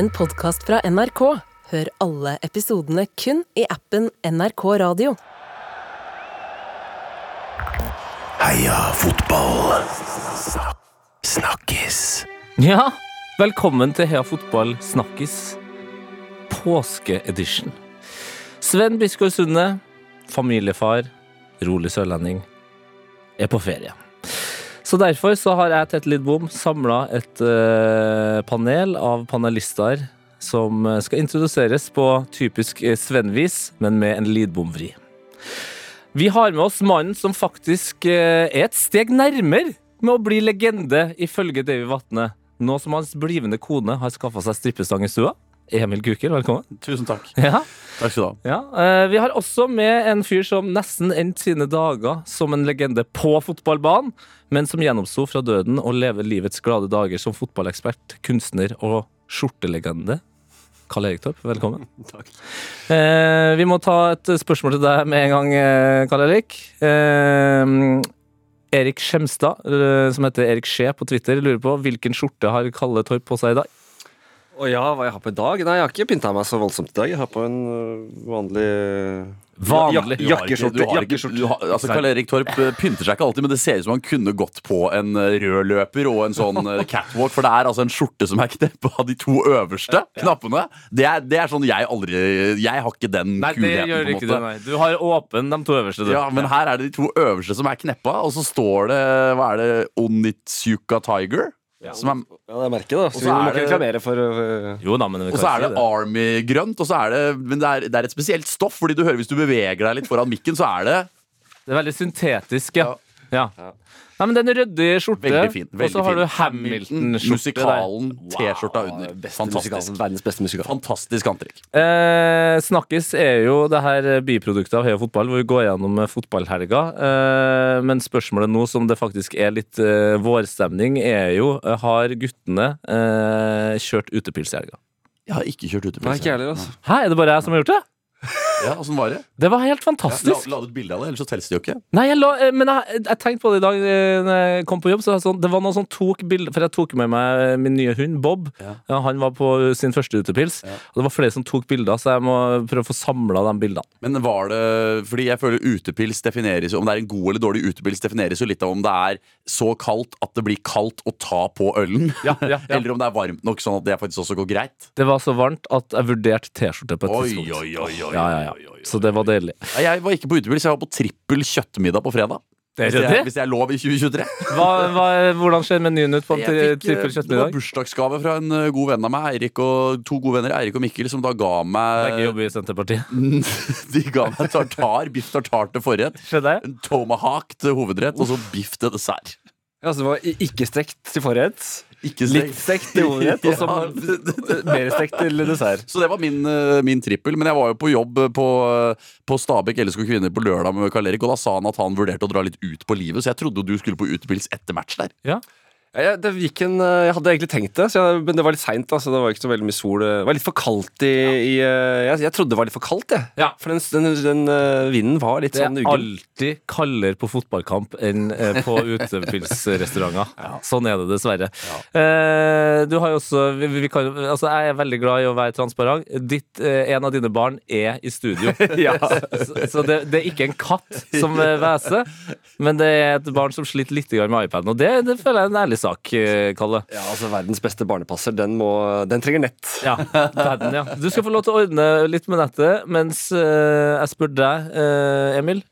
en podkast fra NRK. Hør alle episodene kun i appen NRK Radio. Heia fotball. Snakkes. Ja, velkommen til Heia Fotball snakkes. påskeedition. Sven Biskår Sunde, familiefar, rolig sørlending, er på ferie. Så derfor så har jeg, Tete Lidbom, samla et eh, panel av panelister som eh, skal introduseres på typisk svennvis, Sven-vis, men med en Lidbom-vri. Vi har med oss mannen som faktisk eh, er et steg nærmere med å bli legende, ifølge Davy Vatne. Nå som hans blivende kone har skaffa seg strippestang i stua. Emil Kuker, velkommen. Tusen takk. Ja, Takk skal du ha. ja. Eh, Vi har også med en fyr som nesten endte sine dager som en legende på fotballbanen, men som gjennomsto fra døden og lever livets glade dager som fotballekspert, kunstner og skjortelegende. Karl Erik Torp, velkommen. Takk. Eh, vi må ta et spørsmål til deg med en gang, eh, Karl Erik. Erik Skjemstad, som heter Erik Skje på Twitter, lurer på hvilken skjorte har Kalle Torp på seg i dag? Å ja, hva jeg har på i dag? Nei, jeg har ikke pynta meg så voldsomt i dag. Jeg har på en øh, vanlig Vanlig. Ja, jakkeskjorte. Altså Karl Erik Torp eh, pynter seg ikke alltid, men det ser ut som han kunne gått på en eh, rød løper og en sånn catwalk, for det er altså en skjorte som er kneppa av de to øverste knappene. Det er, det er sånn jeg aldri Jeg har ikke den Nei, det kulheten, gjør på en ikke måte. det, nei. Du har åpen de to øverste, du. Ja, men her er det de to øverste som er kneppa, og så står det Hva er det? Onitsuka Tiger? Som er, Ja, det er merket, da. Så vi må ikke reklamere for uh, Jo da, men vi og så er det det. Army-grønt, og så er det Men det er, det er et spesielt stoff, fordi du hører hvis du beveger deg litt foran mikken, så er det Det er veldig syntetisk, ja. ja. Nei, men Den rødde skjorte, Veldig fin. og så har du. Hamilton-skjorte Musikalen, T-skjorta under. Fantastisk. verdens beste musikal. Fantastisk antrekk. Eh, Snakkis er jo det her biproduktet av Heia Fotball, hvor vi går gjennom fotballhelga. Eh, men spørsmålet nå som det faktisk er litt eh, vårstemning, er jo eh, har guttene eh, kjørt utepils i helga? Jeg har ikke kjørt utepils. Nei, ikke heller, altså. Hæ, er det bare jeg som har gjort det? Ja, Åssen var det? Det var helt fantastisk. fantastisk. la du ut bilde av det, ellers så telles det jo ikke. Nei, jeg la, eh, men jeg, jeg tenkte på det i dag eh, når jeg kom på jobb. Så sånn, det var noen som tok bilder For jeg tok med meg min nye hund, Bob. Ja. Ja, han var på sin første utepils. Ja. Og det var flere som tok bilder, så jeg må prøve å få samla de bildene. Men var det Fordi jeg føler utepils defineres Om det er en god eller dårlig utepils, defineres jo litt av om det er så kaldt at det blir kaldt å ta på ølen. Ja, ja, ja. eller om det er varmt nok sånn at det faktisk også går greit. Det var så varmt at jeg vurderte T-skjorte på et Oi, tidspunkt. oi, oi, oi, Ja, ja, ja. oi, oi, oi. Så det var deilig. Jeg var ikke på utepils, jeg var på trippel kjøttmiddag på fredag. Det Hvis jeg, hvis det er lov i 2023. Hva, hva, hvordan ser menyen ut på en trippel tri- fikk, eh, det var bursdagsgave fra en eh, god venn av meg, Eirik og to gode venner, Eirik og Mikkel, som da ga Begge meg jobber i Senterpartiet. De ga meg tartar, biff tartar til forrett. Skjønner jeg? En tomahawk til hovedrett, og så biff til dessert. Ja, så det var ikke stekt til forrett, Ikke litt stekt til hovedrett, og så mer stekt til dessert. Så det var min, eh, min trippel. Men jeg var jo på jobb på, eh, på Stabekk Elleskog Kvinner på lørdag med Karl Erik, og da sa han at han vurderte å dra litt ut på livet, så jeg trodde du skulle på utepils etter match der. Ja. Ja, jeg, det gikk en, øh, jeg hadde egentlig tenkt det, så jeg, men det var litt seint. Altså, det var ikke så veldig mye sol. Det var litt for kaldt i, i øh, jeg, jeg trodde det var litt for kaldt, jeg. Ja. For den, den, den vinden var litt Det sånn er uggen. alltid kaldere på fotballkamp enn eh, på utepilsrestauranter. Sånn er det dessverre. Eh, du har jo også vi, vi kan, altså Jeg er veldig glad i å være transparent. Ditt, eh, en av dine barn er i studio. Ja. Så, så det, det er ikke en katt som eh, hveser, men det er et barn som sliter litt med iPaden. Og det, det føler jeg er en ærlig sak, eh, Kalle. Ja, altså Verdens beste barnepasser, den, må, den trenger nett. Ja, verden, ja. Du skal få lov til å ordne litt med nettet, mens eh, jeg spør deg, eh, Emil.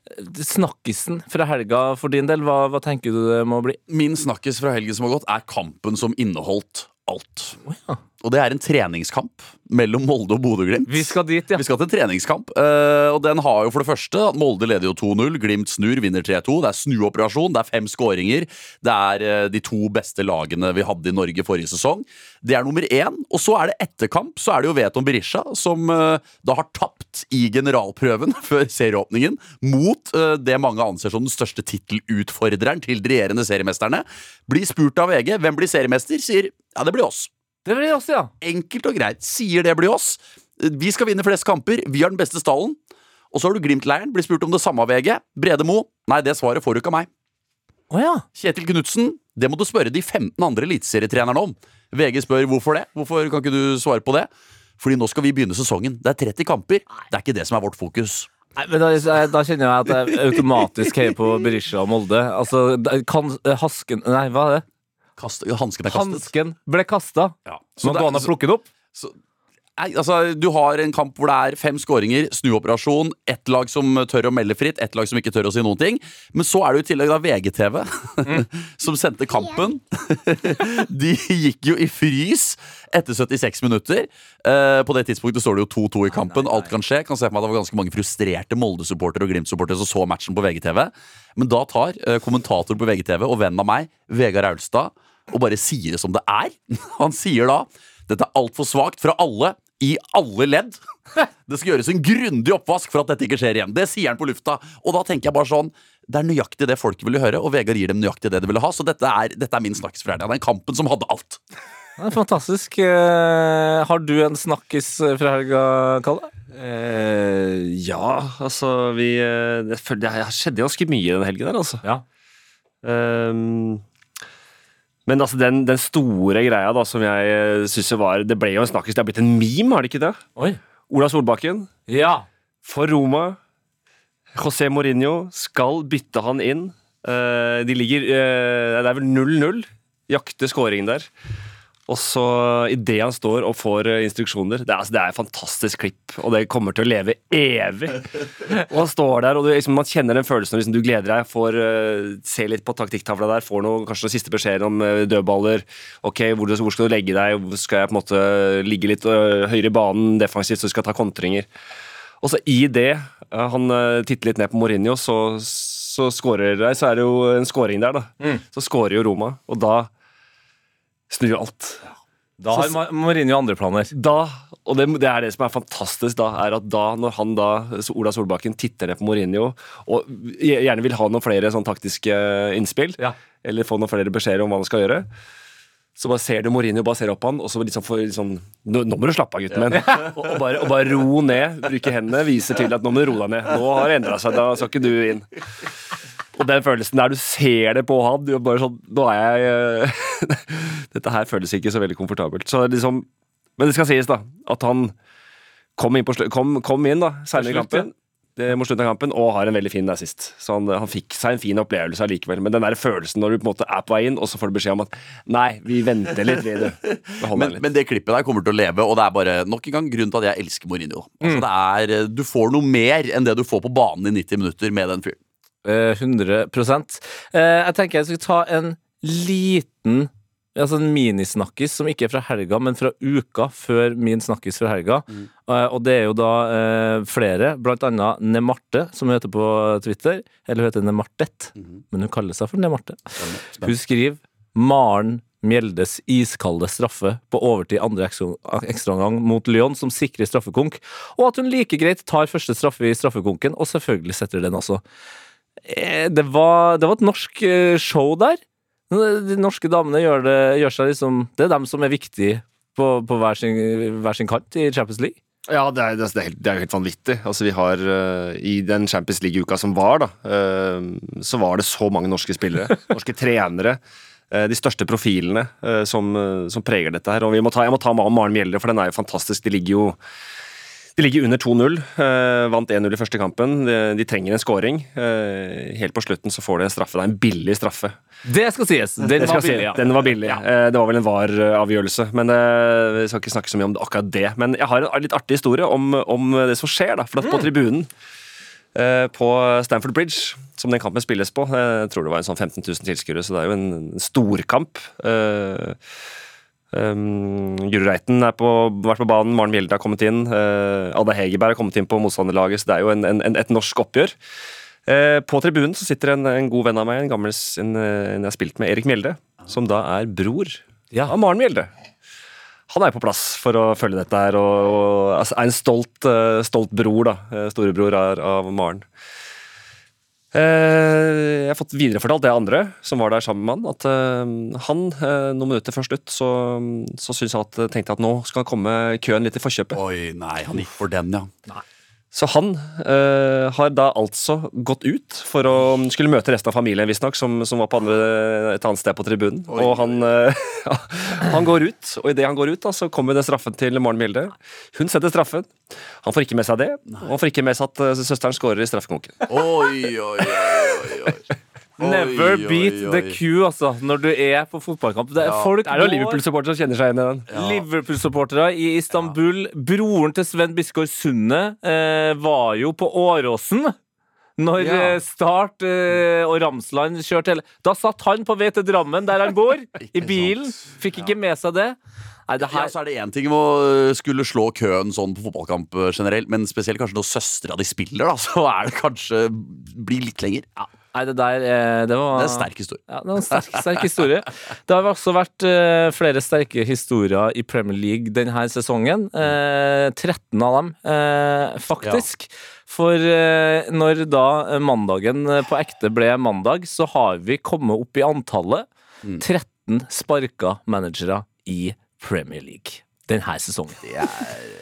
Snakkisen fra helga for din del, hva, hva tenker du det må bli? Min snakkes fra helgen som har gått, er kampen som inneholdt alt. ja. Og det er en treningskamp mellom Molde og Bodø-Glimt. Vi skal dit, ja. Vi skal til en treningskamp, eh, og den har jo for det første at Molde leder jo 2-0. Glimt snur, vinner 3-2. Det er snuoperasjon, det er fem skåringer. Det er eh, de to beste lagene vi hadde i Norge forrige sesong. Det er nummer én. Og så er det etterkamp, så er det jo Veton Berisha, som eh, da har tapt i generalprøven før serieåpningen mot eh, det mange anser som den største tittelutfordreren til de regjerende seriemesterne. Blir spurt av VG hvem blir seriemester, sier ja, det blir oss. Det blir oss, ja. Enkelt og greit. Sier det blir oss. Vi skal vinne flest kamper. Vi har den beste stallen. Og så har du Glimt-leiren. Blir spurt om det samme av VG. Brede Mo. Nei, det svaret får du ikke av meg. Oh, ja. Kjetil Knutsen, det må du spørre de 15 andre eliteserietrenerne om. VG spør hvorfor det. Hvorfor kan ikke du svare på det? Fordi nå skal vi begynne sesongen. Det er 30 kamper. Det er ikke det som er vårt fokus. Nei, men da, da kjenner jeg at jeg automatisk heier på Berisha og Molde. Altså, kan Hasken Nei, hva er det? Kast, hansken er kastet. Hansken ble kasta. Ja. Så Så det går an å plukke den opp? Så, altså, du har en kamp hvor det er fem skåringer, snuoperasjon, ett lag som tør å melde fritt, ett lag som ikke tør å si noen ting. Men så er det jo i tillegg da VGTV, som sendte kampen. De gikk jo i frys etter 76 minutter. Eh, på det tidspunktet står det jo 2-2 i kampen. Alt kan skje. Kan se for meg at det var ganske mange frustrerte Molde-supportere og Glimt-supportere som så matchen på VGTV. Men da tar eh, kommentator på VGTV og vennen av meg, Vegard Aulstad, og bare sier det som det er. Han sier da dette er altfor svakt fra alle, i alle ledd. Det skal gjøres en grundig oppvask for at dette ikke skjer igjen. Det sier han på lufta. Og da tenker jeg bare sånn Det er nøyaktig det folket ville høre, og Vegard gir dem nøyaktig det de ville ha. Så dette er, dette er min snakkis fra helga. Den kampen som hadde alt. Det er fantastisk. Eh, har du en snakkis fra helga, Kalle? Eh, ja, altså vi eh, Det, det skjedde ganske mye den helgen der, altså. Ja. Ehm, men altså den, den store greia da som jeg syns var Det ble jo en snakkis. Det har blitt en meme, har det ikke det? Oi. Ola Solbakken Ja. for Roma. José Mourinho skal bytte han inn. Uh, de ligger uh, Det er vel 0-0. Jakter skåringen der. Og så idet han står og får eh, instruksjoner Det er, altså, det er et fantastisk klipp, og det kommer til å leve evig. Og han står der, og du, liksom, man kjenner den følelsen når liksom, du gleder deg, får uh, se litt på taktikktavla der, får noe, kanskje noen siste beskjeder om uh, dødballer. Ok, hvor, hvor skal du legge deg? Hvor Skal jeg på en måte ligge litt uh, høyere i banen defensivt, så du skal ta kontringer? Og så i det han titter litt ned på Mourinho, så, så, skårer, så er det jo en scoring der, da. Så scorer jo Roma, og da snur alt. Da har Ma- Mourinho andre planer. Da, og det, det er det som er fantastisk, da, er at da, når han da, så Ola Solbakken, titter ned på Mourinho og gjerne vil ha noen flere sånn taktiske innspill, Ja. eller få noen flere beskjeder om hva han skal gjøre, så bare ser du Mourinho bare ser opp på han, og så liksom får liksom Nå, nå må du slappe av, gutten min. Og, og, bare, og bare ro ned. Bruke hendene. viser til at nå må du roe deg ned. Nå har det endra seg. Da skal ikke du inn. Og den følelsen der du ser det på han du er bare sånn, Nå er jeg eh, Dette her føles ikke så veldig komfortabelt. Så liksom, men det skal sies, da, at han kom inn, på kom, kom inn da, senere i kampen. Det, mot slutten av kampen, og har en veldig fin assist. Så han, han fikk seg en fin opplevelse allikevel. Men den der følelsen når du på en måte er på vei inn, og så får du beskjed om at nei, vi venter litt, vi, du. Men, litt. men det klippet der kommer til å leve, og det er bare nok en gang grunnen til at jeg elsker Mourinho. Altså, det er, eh, du får noe mer enn det du får på banen i 90 minutter med den fyren. Eh, 100 Eh, Jeg tenker jeg skal ta en liten Altså en minisnakkis som ikke er fra helga, men fra uka før min snakkis fra helga. Eh, og det er jo da eh, flere, blant annet Nemarte, som hun heter på Twitter. Eller hun heter Nemartet, men hun kaller seg for Nemarte. Hun skriver Maren Mjeldes iskalde straffe på overtid andre ekstra- ekstraomgang mot Lyon, som sikrer straffekonk, og at hun like greit tar første straffe i straffekonken, og selvfølgelig setter den også. Eh, Det var, det var et norsk eh, show der. De norske damene gjør, det, gjør seg liksom Det er dem som er viktige på, på hver, sin, hver sin kant i Champions League. Ja, det er, det er, helt, det er jo helt vanvittig. Altså, vi har uh, I den Champions League-uka som var, da, uh, så var det så mange norske spillere. norske trenere. Uh, de største profilene eh, som, eh, som preger dette her. Og vi må ta, jeg må ta Maren Mjelde, for den er jo fantastisk. De ligger jo de ligger under 2-0. eh, vant 1-0 i første kampen. De, de trenger en scoring. Eh, helt på slutten så får de en straffe. Det er en billig straffe. Det skal sies! Den Det var si, billig, ja. Den var billig. Eh, Det var vel en VAR-avgjørelse, men vi skal ikke snakke så mye om akkurat det. Men jeg har en litt artig historie om, om det som skjer, da. For at på tribunen eh, på Stamford Bridge, som den kampen spilles på, jeg tror det var en sånn 15 000 tilskuere, så det er jo en en storkamp. Eh, Um, Guro Reiten har vært på banen, Maren Mjelde har kommet inn. Uh, Ada Hegerberg har kommet inn på motstanderlaget, så det er jo en, en, et norsk oppgjør. Uh, på tribunen så sitter en, en god venn av meg, en gammel en, eh, jeg har spilt med, Erik Mjelde, som da er bror Ja. av Maren Mjelde. Han er på plass for å følge dette her, og, og altså, er en stolt, uh, stolt bror, da. eh, Storebror av, av Maren. Eh, jeg har fått viderefortalt det andre som var der sammen med han, at eh, han eh, noen minutter før slutt så, så syntes han at, tenkte at nå skal han komme køen litt i forkjøpet. Oi, nei, han gikk for den, ja. Så han øh, har da altså gått ut for å skulle møte resten av familien, visstnok, som, som var på andre, et annet sted på tribunen. Og han, øh, han går ut, og idet han går ut, da, så kommer den straffen til Maren Milde. Hun setter straffen. Han får ikke med seg det. Og han får ikke med seg at eh, søsteren skårer i straffekonken. Oi, oi, oi, oi, oi. Never Oi, oi, beat the queue, altså, når du er på fotballkamp. Det er, Ja. folk Det er jo Liverpool-supportere som kjenner seg igjen i den. Liverpool-supportere i Istanbul. Broren til Sven Biskår Sunde eh, var jo på Åråsen. Når Ja. eh, Start eh, og Ramsland kjørte hele Da satt han på vei til Drammen, der han bor, i bilen. Fikk ikke med seg det. Nei, det Ja, her så er det én ting med å skulle slå køen sånn på fotballkamp eh, generelt, men spesielt kanskje når søstera di spiller, da, så er det kanskje blir litt lenger. Nei, det der eh, Det var Det er en sterk historie. Ja, det var en sterk, sterk historie. Det har også vært uh, flere sterke historier i Premier League denne sesongen. Uh, 13 av dem, uh, faktisk. For eh, når da eh, mandagen eh, på ekte ble mandag, så har vi kommet opp i antallet 13 sparka managere i Premier League denne sesongen. Det er,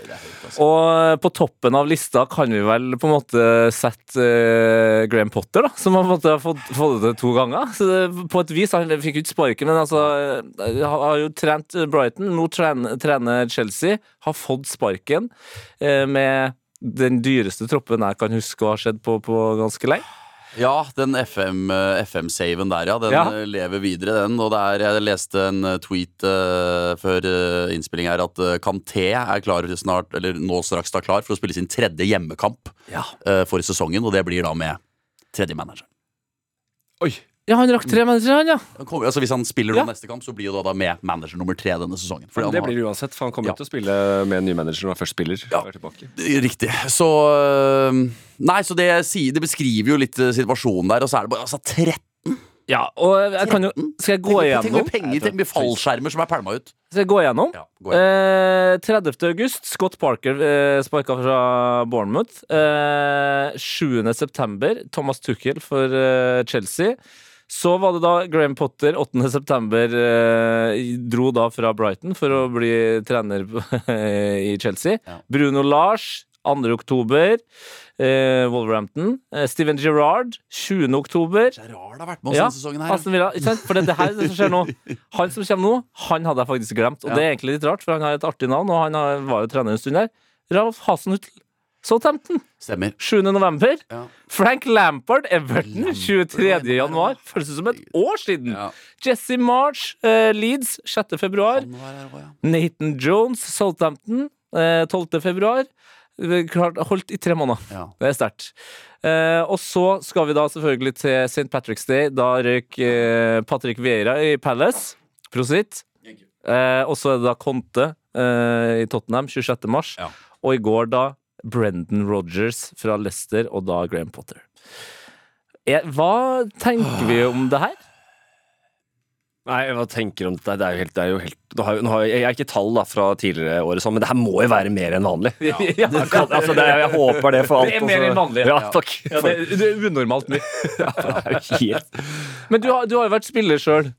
det er høyt, altså. Og eh, på toppen av lista kan vi vel på en måte sette uh, Graham Potter, da, som har på fått, fått det til to ganger. Så det, på et vis, Han fikk jo ikke sparken, men altså eh, har har jo trent Brighton, nå trener, trener Chelsea. Har fått sparken uh, med den dyreste troppen jeg kan huske å ha sett på, på ganske lenge. Ja, den FM-saven FM-saven der, ja. Den Ja. eh, lever videre, den. Og det er, jeg leste en eh, tweet uh, før uh, innspilling her at uh, Kanté er klar snart, eller nå straks da klar for å spille sin tredje hjemmekamp Ja. uh, for sesongen, og det blir da med tredje manager. Oi. Ja, han rakk tre managere, han, ja. Han kommer- altså, hvis han spiller nå Ja. neste kamp, så blir jo da, da med manager nummer tre denne sesongen. Fordi han det har- blir det uansett, for han kommer Ja. til å spille med en ny manager når han først spiller. Ja. og er tilbake. Riktig. Så Nei, så det, sier, det beskriver jo litt øh, situasjonen der, og så er det bare altså 13 Ja, og jeg kan jo Skal jeg gå Tenk hvor igjennom? mye penger tenk mye fallskjermer som er pælma ut. Skal jeg gå igjennom? Ja, gå igjen. Eh, 30. august, Scott Parker eh, sparka fra Bournemouth. Eh, 7. september, Thomas Tuchel for eh, Chelsea. Så var det da Graham Potter 8. september eh, dro da fra Brighton for å bli trener i Chelsea. Ja. Bruno Lars 2. oktober, eh, Wolverhampton. Eh, Steven Gerrard 20. oktober. Er det har vært med oss Ja, denne sesongen her. Ikke sant? For det, det her det som skjer nå Han som kommer nå, han hadde jeg faktisk glemt. Og Ja. det er egentlig litt rart, for han har et artig navn, og han har, var jo trener en stund der. Ralf Hasenhutl, Southampton, Stemmer. 7. november. Ja. Frank Lampard, Everton, 23. januar. Føles som et år siden. Ja. Jesse March, uh, Leeds, 6. februar. Også, ja. Nathan Jones, Southampton, uh, 12. februar. Eh, Klart, holdt i tre måneder. Ja. Det er sterkt. Eh, og så skal vi da selvfølgelig til St. Patrick's Day. Da røyk eh, Patrick Vieira i Palace. Prosit. Eh, og så er det da Conte eh, i Tottenham 26. mars. Ja. Og i går da Brendan Rodgers fra Leicester, og da Graham Potter. Eh, hva tenker vi om det her? Nei, hva tenker du om dette? Det er jo helt, det er jo helt nå har, nå har, Jeg er ikke tall da fra tidligere år, sånn, men det her må jo være mer enn vanlig. Ja, Det kan, altså, det er, jeg håper det for alt. Det er mer altså. enn vanlig. Ja, takk. Ja, det, det er unormalt mye. det er jo helt Men du har, du har jo vært spiller sjøl.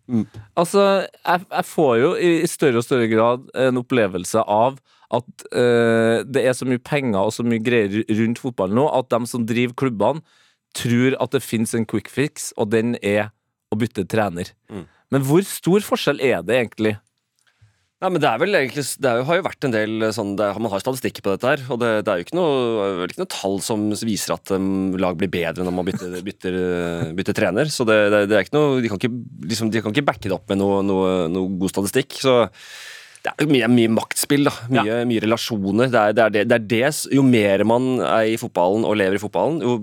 Altså, jeg, jeg får jo i i større og større grad en opplevelse av at uh, det er så mye penger og så mye greier rundt fotballen nå, at de som driver klubbene, tror at det fins en quick fix, og den er å bytte trener. Men hvor stor forskjell er det egentlig? Nei, men det er vel egentlig Det er jo, har jo vært en del sånn det, Man har statistikker på dette her, og det, det er jo ikke noe, er vel ikke noe tall som viser at um, lag blir bedre når man bytter, bytter, bytter trener. Så det, det, det er ikke noe De kan ikke, liksom, de kan ikke backe det opp med noe, noe, noe god statistikk. Så det er mye, mye maktspill, da. Mye, mye relasjoner. Det er, det, er det, det er det Jo mer man er i fotballen og lever i fotballen, jo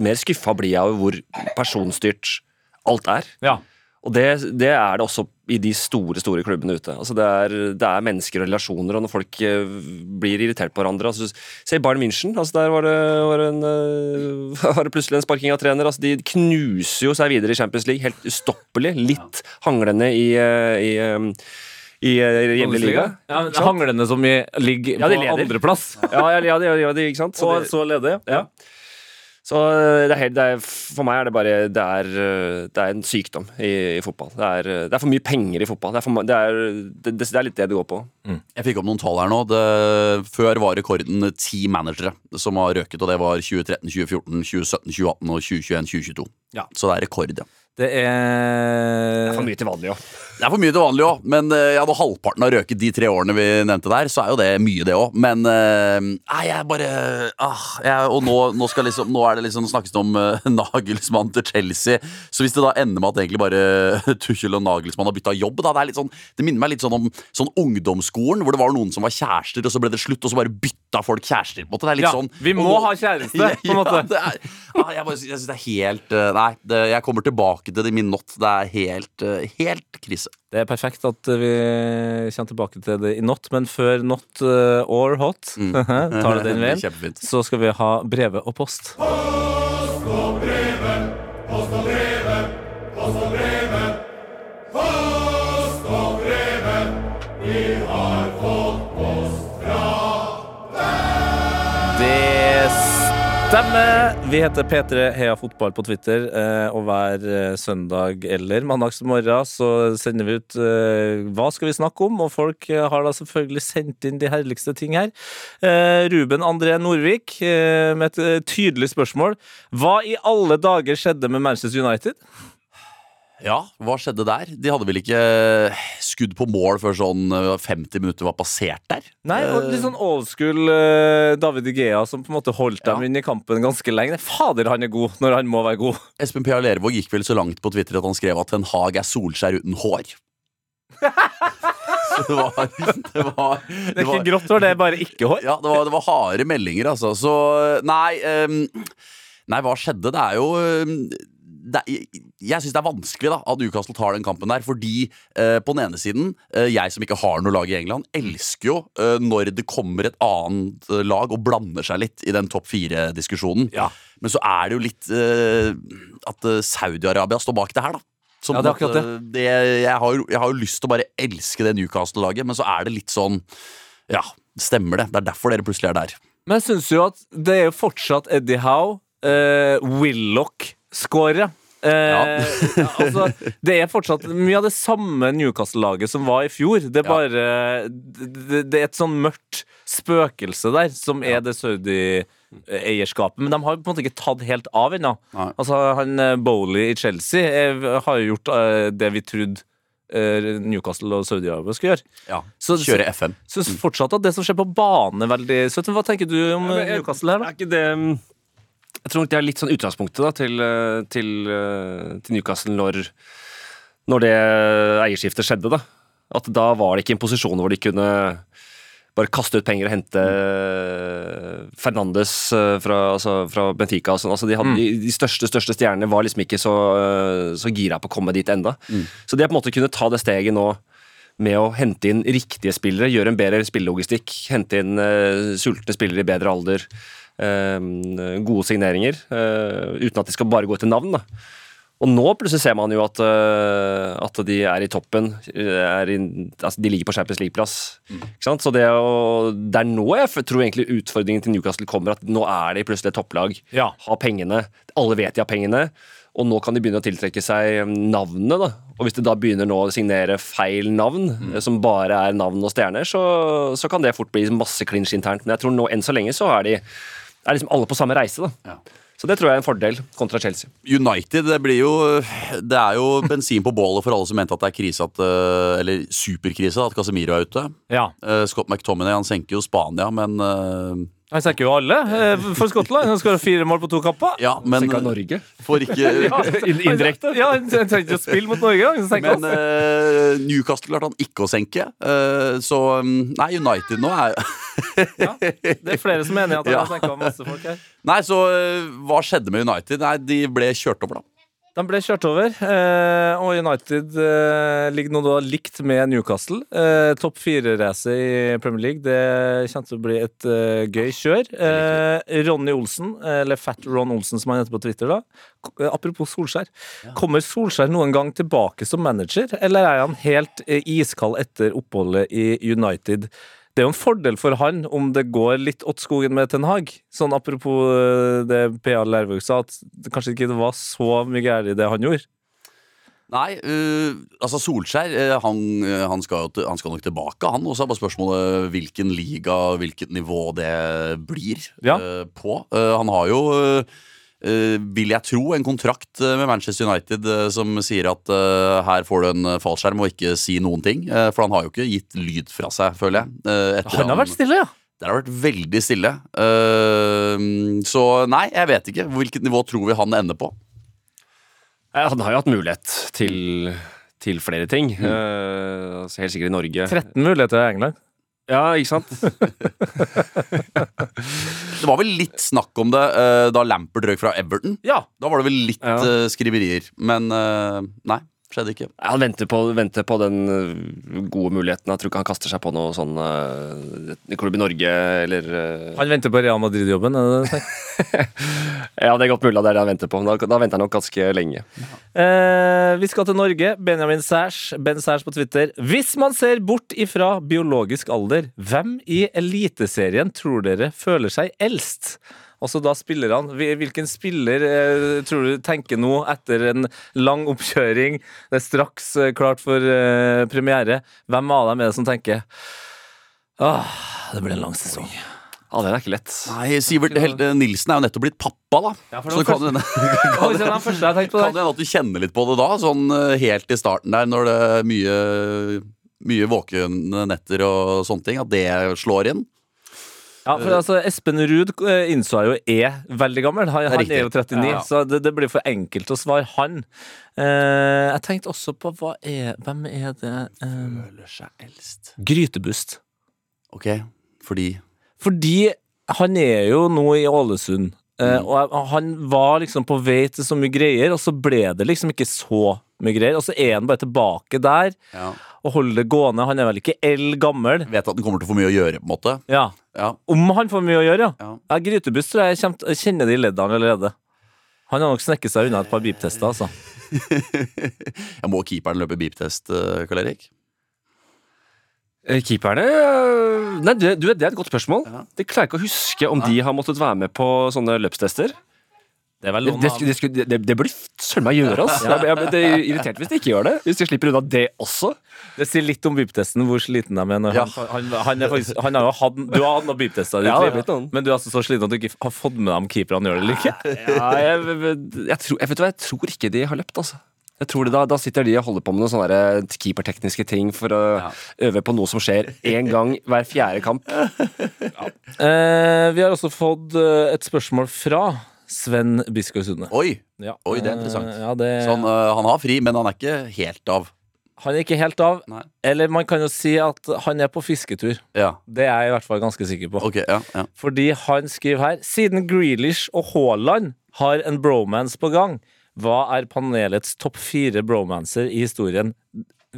mer skuffa blir jeg over hvor personstyrt alt er. Ja. Og det, det er det også i de store store klubbene ute. Altså det, er, det er mennesker og relasjoner, og når folk eh, blir irritert på hverandre altså, Se Bayern München. Altså der var det, var, en, eh, var det plutselig en sparking av trener. Altså de knuser jo seg videre i Champions League helt ustoppelig. Litt hanglende i, eh, i, i eh, hjemlig liga. Ja, hanglende som i ligger Ja, på leder. andreplass. Ja, ja, ja, det- ja, det- ikke sant? Så Og det- så leder, ja. Så eh, det er helt, det er, for meg er det bare Det er, eh, det er en sykdom i, i fotball. Det er, eh, det er for mye penger i fotball. Det er, for, det, er, det, det er litt det det går på. Jeg fikk opp noen tall her nå. Det, før var rekorden ti managere som har røket, og det var 2013, 2014, 2017, 2018 og 2021, 2022. Ja. Så det er rekord, ja. Det er Det er for mye til vanlig òg. Det er for mye til vanlig òg, men eh, ja, når halvparten har røket de tre årene vi nevnte der, så er jo det mye, det òg. Men eh, nei, jeg bare ah, jeg, Og nå, nå, skal liksom, nå er det liksom snakkes det om uh, Nagelsmann til Chelsea. Så hvis det da ender med at egentlig bare Tuchel og Nagelsmann har bytta jobb, da, det, er litt sånn, det minner meg litt sånn om sånn ungdomsskolen, hvor det var noen som var kjærester, og så ble det slutt, og så bare bytta folk kjærester. på en måte. Det er litt Ja, sånn vi må nå- ha kjæreste, på en måte. Ja, det er, ah, jeg, bare, jeg synes det er helt Nei, det, jeg kommer tilbake til det i min not. Det er helt, helt krise. Det er perfekt at vi kommer tilbake til det i not, men før not uh, or hot, tar det den veien, så skal vi ha brevet og post. Det stemmer! Vi heter P3 Heia Fotball på Twitter, eh, og hver eh, søndag eller mandagsmorgen så sender vi ut eh, hva skal vi snakke om, og folk har da selvfølgelig sendt inn de herligste ting her. Ruben André Norvik med et tydelig spørsmål. Hva i alle dager skjedde med Manchester United? Ja, hva skjedde der? De hadde vel ikke skudd på mål før sånn eh, 50 minutter var passert der? Nei, og litt sånn old school eh, David Igea som på en måte holdt dem Ja. inn i kampen ganske lenge. Fader, han er god når han må være god. Espen Pia Lervåg gikk vel så langt på Twitter at han skrev at Ten Hag er Solskjær uten hår. Det var Det var, Det er ikke grått hår, det er bare ikke hår. Ja, det var, det var harde meldinger, altså. Så nei um, Nei, hva skjedde? Det er jo ehm, det, jeg syns det er vanskelig da at Newcastle tar den kampen der. Fordi eh, på den ene siden, eh, jeg som ikke har noe lag i England, elsker jo eh, når det kommer et annet eh, lag og blander seg litt i den topp fire-diskusjonen. Ja. Men så er det jo litt eh, at eh, Saudi-Arabia står bak det her, da. Som Ja, det er akkurat det. det, jeg, har, jo- jeg har jo lyst til å bare elske det Newcastle-laget, men så er det litt sånn Ja, stemmer det? Det er derfor dere plutselig er der. Men jeg syns jo at det er jo fortsatt Eddie Howe, uh, Eh, altså, det er fortsatt mye av det samme Newcastle-laget som var i fjor. Det er Ja. bare det, det er et sånn mørkt spøkelse der, som er det Saudi-eierskapet. Men de har på en måte ikke tatt helt av ennå. Altså, han eh, Bowley i Chelsea er, har jo gjort uh, det vi trodde eh, Newcastle og Saudi-Arabia skulle gjøre. Ja, Så- Kjøre FM. Syns fortsatt at det som skjer på bane, er veldig søtt. Hva tenker du om Ja, eh, jeg- Newcastle her, da? Er ikke det mm, Jeg tror nok det er litt sånn utgangspunktet da, til, eh, til, eh, til Newcastle når, når det eierskiftet skjedde. da. At da var det ikke en posisjon hvor de kunne bare kaste ut penger og hente eh, Fernandes fra, altså, fra Benfica. Og sånn. altså, de, hadde, de, de største største stjernene var liksom ikke så, så gira på å komme dit enda. Så det å på en måte kunne ta det steget nå med å hente inn riktige spillere, gjøre en bedre spillelogistikk, hente inn uh, sultne spillere i bedre alder, gode signeringer, eh, uten at de skal bare gå etter navn. da. Og nå plutselig ser man jo at, eh, at de er i toppen. Er i, altså de ligger på Champions League-plass. Mm. Så det, å, det er nå jeg tror egentlig utfordringen til Newcastle kommer. At nå er de plutselig et topplag. Ja. Har pengene. Alle vet de har pengene. Og nå kan de begynne å tiltrekke seg navnene. da. Og hvis de da begynner nå å signere feil navn, mm. som bare er navn og stjerner, så, så kan det fort bli masse clinch internt. Men jeg tror nå enn så lenge så er de er liksom alle på samme reise. da. Ja. Så det tror jeg er en fordel kontra Chelsea. United det blir jo Det er jo bensin på bålet for alle som mente at det er krise at, eh, Eller superkrise at Casemiro er ute. Ja. Eh, Scott McTominay han senker jo Spania, men eh, Han senker jo alle eh, for Skottland. Han skåra fire mål på to kamper. Ja, men Senka Norge. får ikke Indirekte. Ja, Han trengte ikke å spille mot Norge. Men eh, Newcastle klarte han ikke å senke. eh, så mm, Nei, United nå er Ja, det er flere som mener at han Ja. har senka masse folk her. Nei, så eh, hva skjedde med United? Nei, De ble kjørt over, da. De ble kjørt over, eh, og United eh, ligger nå da likt med Newcastle. Eh, Topp fire-race i Premier League Det kommer til å bli et gøy kjør. Ronny Olsen, eller Fat Ron Olsen som han heter på Twitter, da. Apropos Solskjær. Kommer Solskjær noen gang tilbake som manager, eller er han helt iskald etter oppholdet i United? Det er jo en fordel for han om det går litt åt skogen med Ten Hag. Sånn apropos eh, det PA Lærvåg sa, at det kanskje ikke var så mye galt i det han gjorde. Nei, uh, altså Solskjær øh, han, han, skal, til- han skal nok tilbake, han. Og så er bare spørsmålet hvilken liga, hvilket nivå det blir Ja. uh, på. Uh, han har jo, vil jeg tro, en kontrakt øh, med Manchester United øh, som sier at her får du en fallskjerm og ikke si noen ting. For han har jo ikke gitt lyd fra seg, føler jeg. etter Han har vært stille, ja. Det har vært veldig stille. Så nei, jeg vet ikke. Hvilket nivå tror vi han ender på? Eh, Han har jo hatt mulighet til, til flere ting. Mm. altså helt sikkert i Norge. 13 muligheter i England. Ja, ikke sant? Det var vel litt snakk om det øh, da Lampert røyk fra Everton. Ja. Da var det vel litt Ja. øh, skriverier. Men øh, nei, skjedde ikke. Han venter på, venter på den øh, gode muligheten. Jeg tror ikke han kaster seg på noe sånn uh, klubb i Norge eller uh... Han venter på Real Madrid-jobben. er det det? Ja, det er godt mulig at det er det han venter på. Da, da venter han nok ganske lenge. Eh, vi skal til Norge. Benjamin Sæsj, Ben Sæsj på Twitter. Hvis man ser bort ifra biologisk alder, hvem i Eliteserien tror dere føler seg eldst? Altså da spillerne. Hvil- Hvilken spiller eh, tror du tenker nå, etter en lang oppkjøring, det er straks eh, klart for eh, premiere, hvem av dem er det som tenker Åh, det blir en lang sesong. Ja, det er ikke lett. Nei, Sivert Helde Nilsen er jo nettopp blitt pappa, da. Ja, for Så det var det på kan hende at du kjenner litt på det da, sånn helt i starten der, når det er mye, mye våkne netter og sånne ting, at det slår inn. Ja, for altså, Espen Ruud eh, innså jeg jo er veldig gammel. Han, han er jo 39, Ja. så det, det blir for enkelt å svare han. Eh, jeg tenkte også på er, hvem er det eh, Føler seg eldst. Grytebust. Ok, fordi Fordi han er jo nå i Ålesund. eh, Mm. og han var liksom på vei til så mye greier, og så ble det liksom ikke så mye greier. Og så er han bare tilbake der ja. og holder det gående. Han er vel ikke L gammel. vet at han kommer til å få mye å gjøre, på en måte. Ja. Ja. Om han får mye å gjøre, ja. Ja. ja Grytebust tror jeg kommer kjenner det i leddene allerede. Han har nok snekket seg unna et par beep-tester, altså. Jeg må keeperen løpe beep-test, øh, Karl Erik? Eh, Keeperne Nei, du, det er et godt spørsmål. Ja. Det klarer jeg ikke å huske om de har måttet være med på sånne løpstester. Det er Det, det, det, det, det burde søren meg gjøre, ass. Jeg, jeg, det er irritert hvis de ikke gjør det. Hvis de slipper unna det også. Det sier litt om beep-testen, hvor sliten de er. Når Ja. han, han, han, er faktisk, han har jo hatt, du har hatt noen beep-tester, i Ja, men du er altså så sliten at du ikke har fått med deg om keeperne gjør det eller ikke. Ja, jeg, jeg, tror, jeg, vet hva, jeg tror ikke de har løpt, altså. Jeg tror det, da, da sitter de og holder på med noen sånne der keepertekniske ting for å øve på noe som skjer én gang hver fjerde kamp. Eh, vi har også fått eh, et spørsmål fra Sven Biskår Sunde. Oi! Ja. Oi, det er interessant. Eh, ja, det, Sånn, øh, han har fri, men han er ikke helt av. Han er ikke helt av. Nei. Eller man kan jo si at han er på fisketur. Ja, Det er jeg i hvert fall ganske sikker på. Okay, ja, ja. Fordi han skriver her Siden Grealish og Haaland har en bromance på gang, hva er panelets topp fire bromancer i historien?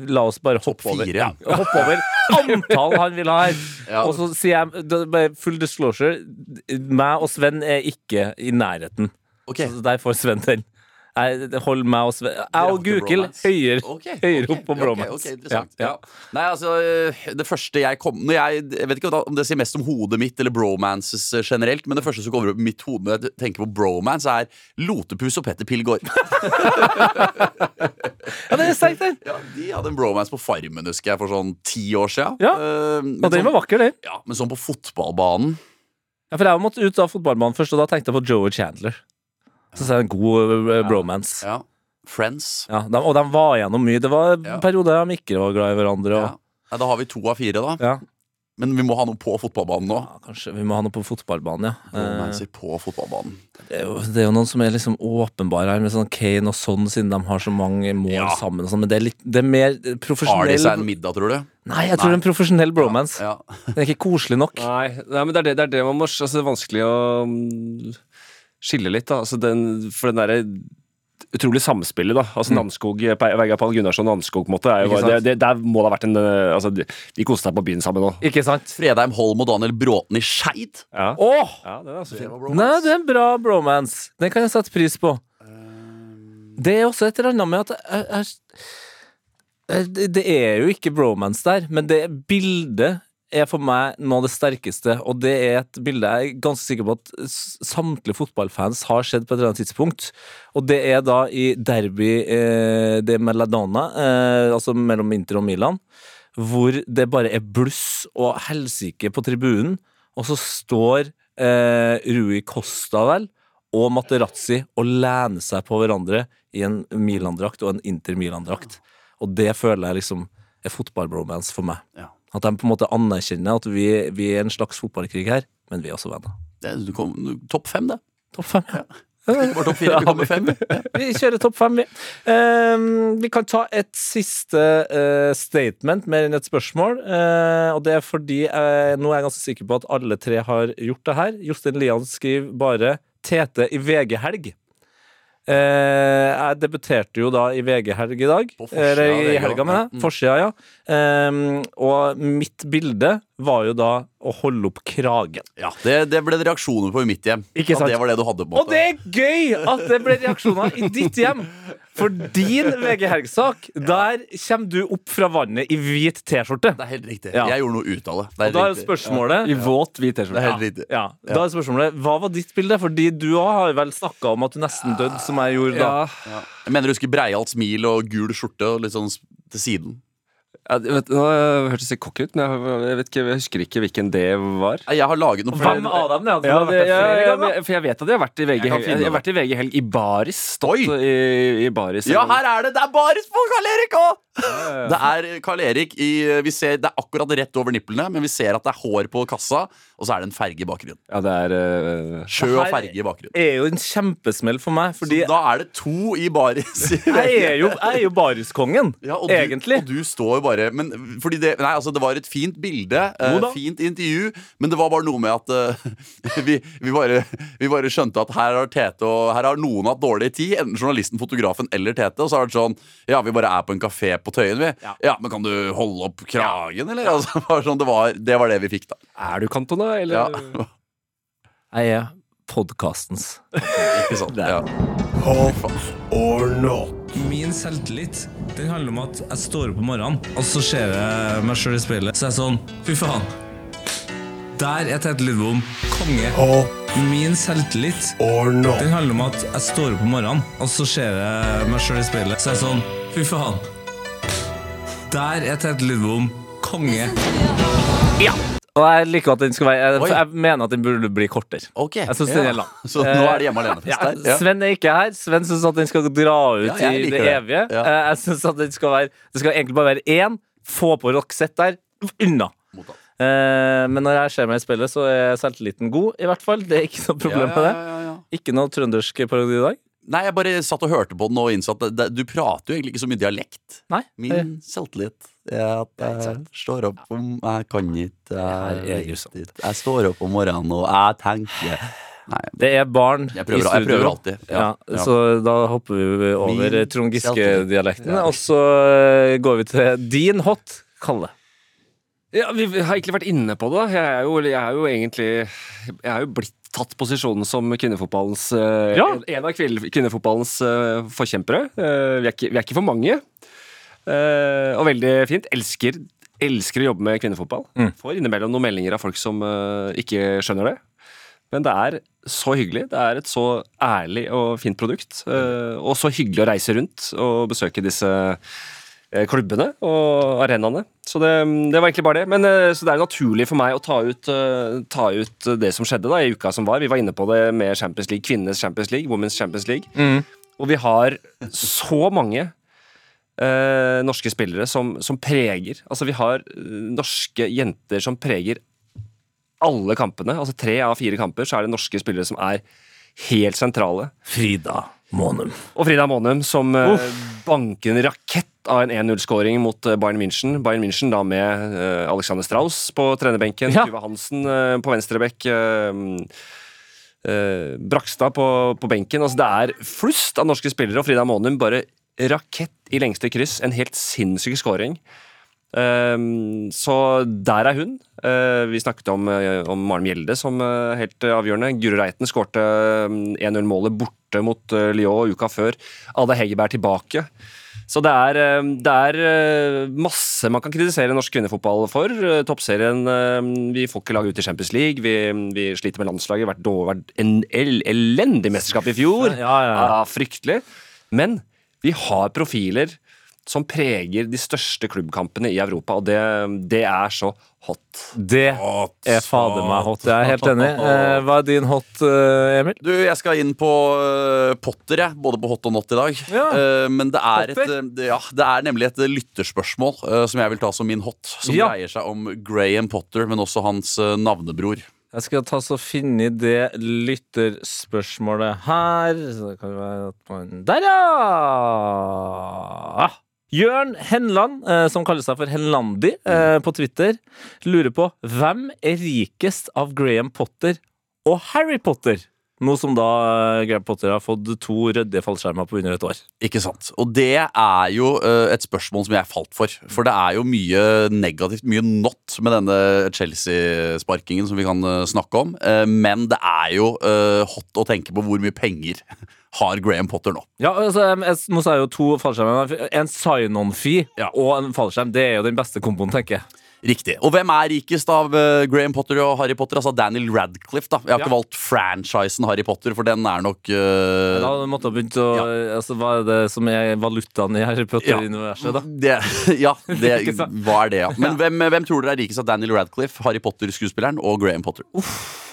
La oss bare hoppe over, ja. hoppe over antall han vil ha her. Ja. Og så sier jeg Full disclosure, meg og Sven er ikke i nærheten. Okay. Så der får Sven den. Jeg, hold meg og Sven Jeg og Gukild høyere, okay, høyere okay, opp på bromance. Okay, interessant. Ja, Ja. Nei, altså, øh, det første jeg kom når jeg, jeg vet ikke om det sier mest om hodet mitt eller bromances øh, generelt, men det første som kommer opp i mitt hode når jeg tenker på bromance, er Lotepus og Petter Pilgaard. ja, det er sterkt, den! ja, de hadde en bromance på Farmen, husker jeg, for sånn ti år siden. Ja, uh, Og den sånn, var vakker, den. ja, men sånn på fotballbanen Ja, for jeg måtte ut av fotballbanen først, og da tenkte jeg på Joey Chandler. Så er det en god uh, bromance. ja. Friends. Ja, de, og de var gjennom mye. Det var Ja. periode de ikke var glad i hverandre. Ja. Og, Nei, da har vi to av fire, da. ja. Men vi må ha noe på fotballbanen nå. Ja, kanskje vi må ha noe på fotballbanen, ja. Eh, Romancer på fotballbanen. det, er jo, det er jo noen som er liksom åpenbare her, med sånn Kane og sånn, siden de har så mange mål Ja. sammen. Og sånn, men det er, litt, det er mer Har de seg en middag, tror du? Nei, jeg tror det er en profesjonell bromance. Ja. Det er ikke koselig nok. Nei, nei men det er det, det, er det man må altså, Det er vanskelig å skille litt, da. Altså, den, for den derre utrolig samspillet, da. Altså Namskog, Pe- Vegard Pall Gunnarsson og Namskog, på en måte. Er jo, det, det, der må det ha vært en eh, Altså, de, de koste seg på byen sammen òg. Ikke sant? Fredheim Holm og Daniel Bråten i Skeid. Ja. Åh! ja, det er altså fint. Nei, det er en bra bromance. Den kan jeg sette pris på. Det er også et eller annet med at jeg, jeg, Det er jo ikke bromance der, men det bildet er for meg noe av det sterkeste, og det er et bilde jeg er ganske sikker på at samtlige fotballfans har sett på et eller annet tidspunkt. Og det er da i derby eh, de Meladona, eh, altså mellom Inter og Milan, hvor det bare er bluss og helsike på tribunen, og så står eh, Rui Costa vel og Materazzi og lener seg på hverandre i en Milan-drakt og en Inter Milan-drakt. Og det føler jeg liksom er fotball-bromance for meg. Ja. At de på en måte anerkjenner at vi, vi er en slags fotballkrig her, men vi er også venner. Det, du kom, topp fem, det. Topp fem. Ja. Bare topp fire, vi kommer fem. Vi kjører topp fem, vi. Ehm, vi kan ta et siste uh, statement mer enn et spørsmål. Uh, og det er fordi jeg, nå er jeg ganske sikker på at alle tre har gjort det her. Jostein Lian skriver bare Tete i VG-helg. Eh, jeg debuterte jo da i VG-helg i dag. På forsida Eller i helga, mener jeg. Forsida, ja. Ehm, og mitt bilde var jo da å holde opp kragen. Ja, det, det ble det reaksjoner på i mitt hjem. Ikke sant? At det var det du hadde. på en Og det er gøy at det ble reaksjoner i ditt hjem! For din VG Helg-sak, der kommer du opp fra vannet i hvit T-skjorte. Det er helt riktig. Ja. Jeg gjorde noe ut av det. Det Og da er riktig. spørsmålet I våt hvit Det er helt riktig. ja, da er spørsmålet, Hva var ditt bilde? Fordi du òg har vel snakka om at du nesten døde, som jeg gjorde da. Ja. Jeg mener du husker breialt smil og gul skjorte og litt sånn til siden. Ja, vet, nå hørtes det cocky ut, men jeg, jeg, vet ikke, jeg husker ikke hvilken det var. Jeg har laget noe Hvem av dem det? Ja, det, ja, ja, men- for jeg vet at jeg har vært i VG helg. Jeg har vært i VG helg i baris. Stått i, i baris. Ja, her er det! Det er baris på Karl Erik òg! Det er Karl Erik i vi ser, Det er akkurat rett over nipplene, men vi ser at det er hår på kassa, og så er det en ferge i bakgrunnen. Ja, det er uh, Sjø og ferge i bakgrunnen. er jo en kjempesmell for meg, fordi Så da er det to i baris. jeg er jo, jeg er jo bariskongen, Ja, og du, egentlig. Og du står bare men, fordi det, nei, altså, det var et fint bilde, eh, fint intervju, men det var bare noe med at eh, vi, vi, bare, vi bare skjønte at her har Tete og her har noen hatt dårlig tid, enten journalisten, fotografen eller Tete. Og så har det vært sånn Ja, vi bare er på en kafé på Tøyen, vi. Ja. Ja, men kan du holde opp kragen, eller? Altså, sånn, det, var, det var det vi fikk, da. Er du Cantona, eller? Ja. Jeg er podkastens. Ikke sant? Ja. Off or not? Min selvtillit den handler om at jeg står opp om morgenen, og så ser jeg meg sjøl i speilet. Så er jeg sånn Fy faen. Der er Tete Lidbom konge. Oh. Min selvtillit or not? den handler om at jeg står opp om morgenen, og så ser jeg meg sjøl i speilet. Så er jeg sånn Fy faen. Der er Tete Lidbom konge. Og jeg liker at den skal være Jeg, jeg mener at den burde bli kortere. Ok. Jeg synes den ja. er lang. Så nå er det hjemme alene-fest Ja, der? Ja. Sven er ikke her. Sven syns at den skal dra ut i det det. evige. Eh, Jeg synes at den skal være Det skal egentlig bare være én. Få på Roxette der. Unna. Mottatt. Eh, men når jeg ser meg i spillet, så er selvtilliten god, i hvert fall. Det er ikke noe problem med det. Ikke noe trøndersk parodi i dag. Nei, jeg bare satt og hørte på den og innså at det, det, du prater jo egentlig ikke så mye dialekt. Nei. Min selvtillit er at jeg står opp om Jeg kan ikke jeg, Jeg, grusomt. jeg står opp om morgenen og jeg tenker Nei, Det er barn Jeg prøver- i studio. jeg prøver alltid. Ja, Ja, ja. Så da hopper vi over Min Trond. Giske-dialekten, Ja. og så eh, går vi til din hot, Kalle. Ja, vi vi har egentlig vært inne på det. Jeg er jo, jeg er jo egentlig Jeg er jo blitt tatt posisjonen som kvinnefotballens eh, Ja. en, av kvinnefotballens eh, forkjempere. Eh, vi, er ikke, vi er ikke for mange. Og veldig fint. Elsker, elsker å jobbe med kvinnefotball. Mm. Får innimellom noen meldinger av folk som ikke skjønner det. Men det er så hyggelig. Det er et så ærlig og fint produkt. og så hyggelig å reise rundt og besøke disse klubbene og arenaene. Så det, det var egentlig bare det. Men eh, Så det er naturlig for meg å ta ut, eh, ta ut det som skjedde da i uka som var. Vi var inne på det med Champions League, kvinnenes Champions League, Women's Champions League. Og vi har så mange eh, norske spillere som, som preger Altså, vi har eh, norske jenter som preger alle kampene. Altså tre av fire kamper så er det norske spillere som er helt sentrale. Frida Månum. Og Frida Månum som Uff. banker en rakett av en 1-0-skåring mot eh, Bayern München. Bayern München da med eh, Alexander Strauss på trenerbenken, Ja. Tuva Hansen eh, på venstrebekk, eh, eh, Brakstad på, på benken. Altså Det er flust av norske spillere, og Frida Månum bare rakett i lengste kryss. En helt sinnssyk skåring. Um, så der er hun. Eh, vi snakket om, eh, om Maren Mjelde som eh, helt avgjørende. Guro Reiten skårte eh, 1-0-målet borte mot Lyon uka før. Ada Hegerberg tilbake. Så det er, det er masse man kan kritisere norsk kvinnefotball for. Toppserien Vi får ikke laget ut i Champions League. Vi, vi sliter med landslaget. Vært, en el elendig mesterskap i fjor. Ja, ja, ja. Ja, fryktelig. Men vi har profiler som preger de største klubbkampene i Europa, og det, det er så hot. Det er fader meg hot. Jeg er helt enig. Eh, hva er din hot, eh, Emil? Du, jeg skal inn på eh, Potter, jeg. Både på hot og not i dag. Ja. Eh, men det er, et, ja, det er nemlig et lytterspørsmål som jeg vil ta som min hot. Som Ja. dreier seg om Graham Potter, men også hans navnebror. Jeg skal ta så finne det lytterspørsmålet her. Så det kan være at man Der, ja! Jørn Henland, eh, som kaller seg for Henlandi eh, på Twitter, lurer på hvem er rikest av Graham Potter og Harry Potter? Noe som da eh, Graham Potter har fått to røde fallskjermer på under et år. Ikke sant? Og det er jo et spørsmål som jeg falt for. For det er jo mye negativt, mye not med denne Chelsea-sparkingen som vi kan snakke om. Men det er jo hot å tenke på hvor mye penger har Graham Potter nå. Ja, altså, jeg, nå sa jeg jo to fallskjermer. En sign-on-fee Ja. og en fallskjerm. Det er jo den beste komboen, tenker jeg. Riktig. Og hvem er rikest av uh, Graham Potter og Harry Potter? Altså Daniel Radcliffe, da. Jeg har Ja. ikke valgt franchisen Harry Potter, for den er nok uh... Da måtte ha begynt å altså, Hva er det som er valutaen i Harry Potter-universet, da? det, ja, det, hva er det, ja. Men hvem, hvem tror dere er rikest av Daniel Radcliffe, Harry Potter-skuespilleren og Graham Potter?